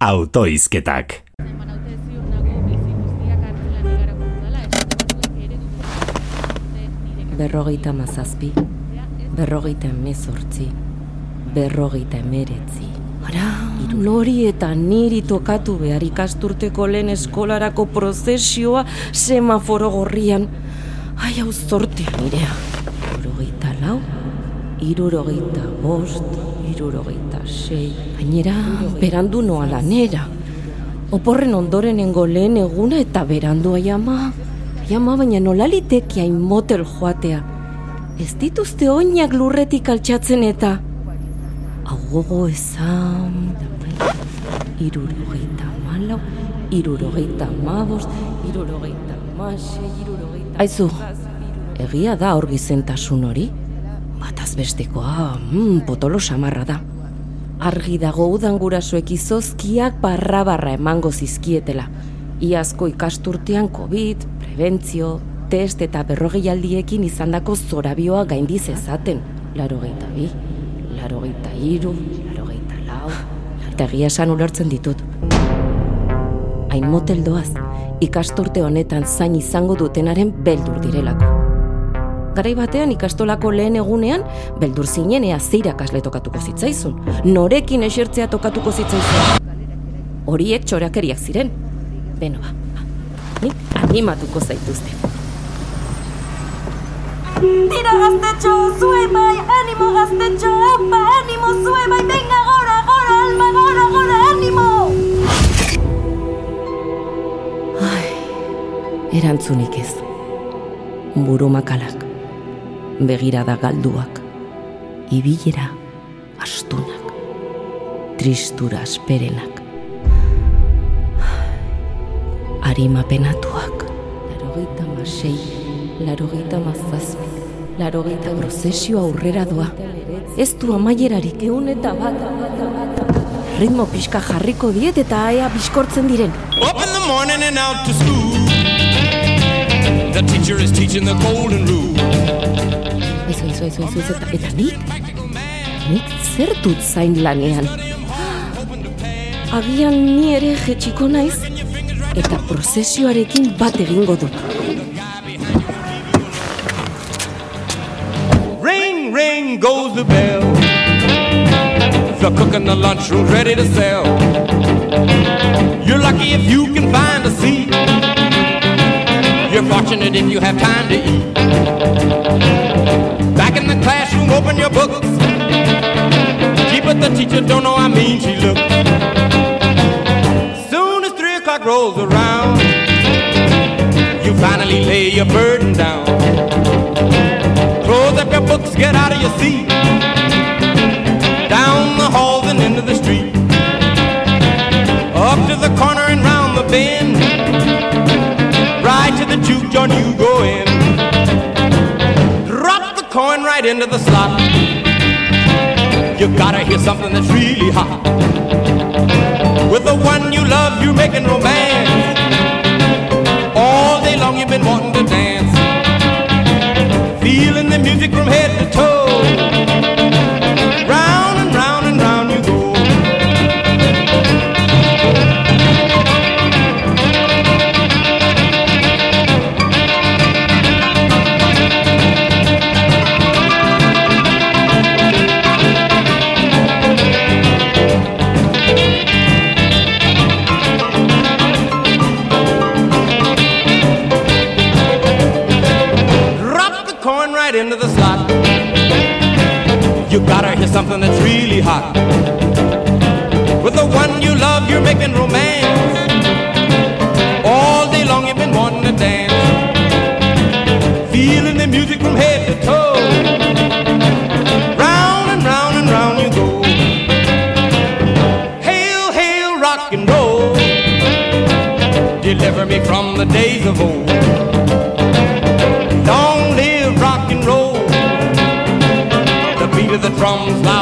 autoizketak. Berrogeita mazazpi, berrogeita emezortzi, berrogeita emeretzi. Ara, nori eta niri tokatu behar ikasturteko lehen eskolarako prozesioa semaforo gorrian. Ai, hau zortea nirea. Irurogeita lau, irurogeita bost, irurogeita sei. Gainera, berandu noa lanera. Oporren ondorenengo lehen eguna eta berandu aiama. Aiama baina nola liteki hain motel joatea. Ez dituzte oinak lurretik altxatzen eta... Agogo ezan... Irurogeita malau, irurogeita mabost, irurogeita mase, irurogeita... Aizu, egia da hor gizentasun hori? Bataz bestekoa, mm, potolo samarra da. Argi dago udan gurasoek izozkiak barra-barra emango zizkietela. Iazko ikasturtean COVID, prebentzio, test eta berrogeialdiekin izandako zorabioa gaindiz ezaten. Laro geita bi, laro geita iru, laro geita lau, eta egia esan ulertzen ditut. Hain motel doaz, ikasturte honetan zain izango dutenaren beldur direlako. Garai batean ikastolako lehen egunean, beldur zinen ea zeirakasle tokatuko zitzaizun. Norekin esertzea tokatuko zitzaizun. Horiek txorakeriak ziren. Beno ba, ba, nik animatuko zaituzte. Tira gaztetxo, zue bai, animo gaztetxo, epa, animo zue bai, venga gora, gora, alma, gora, gora, animo! Erantzunik ez. Buru makalak, begirada galduak, ibilera astunak, tristura asperenak, harima penatuak, larogeita masei, larogeita mazazpi, larogeita prozesio aurrera doa. Ez du amaierarik egun eta bat, ritmo pixka jarriko diet eta aea bizkortzen diren. Up in the morning and out to school. The teacher is teaching the golden rule. Aizu, aizu, aizu, aizu, aizu, eta, eta nik? Nik zer dut zain lanean? Agian ni ere jetxiko naiz, eta prozesioarekin bat egingo dut. Ring, ring goes the bell. The cook in the lunchroom's ready to sell. You're lucky if you can find a seat. Fortunate if you have time to eat. Back in the classroom, open your books. Gee, but the teacher don't know how mean she looks. Soon as three o'clock rolls around, you finally lay your burden down. Close up your books, get out of your seat. Down the halls and into the street. Up to the corner and round the bend. Joint you go in. Drop the coin right into the slot. You gotta hear something that's really hot. With the one you love, you're making romance. Gotta something that's really hot. With the one you love, you're making romance. All day long you've been wanting to dance. Feeling the music from head to toe. Round and round and round you go. Hail, hail, rock and roll. Deliver me from the days of old. from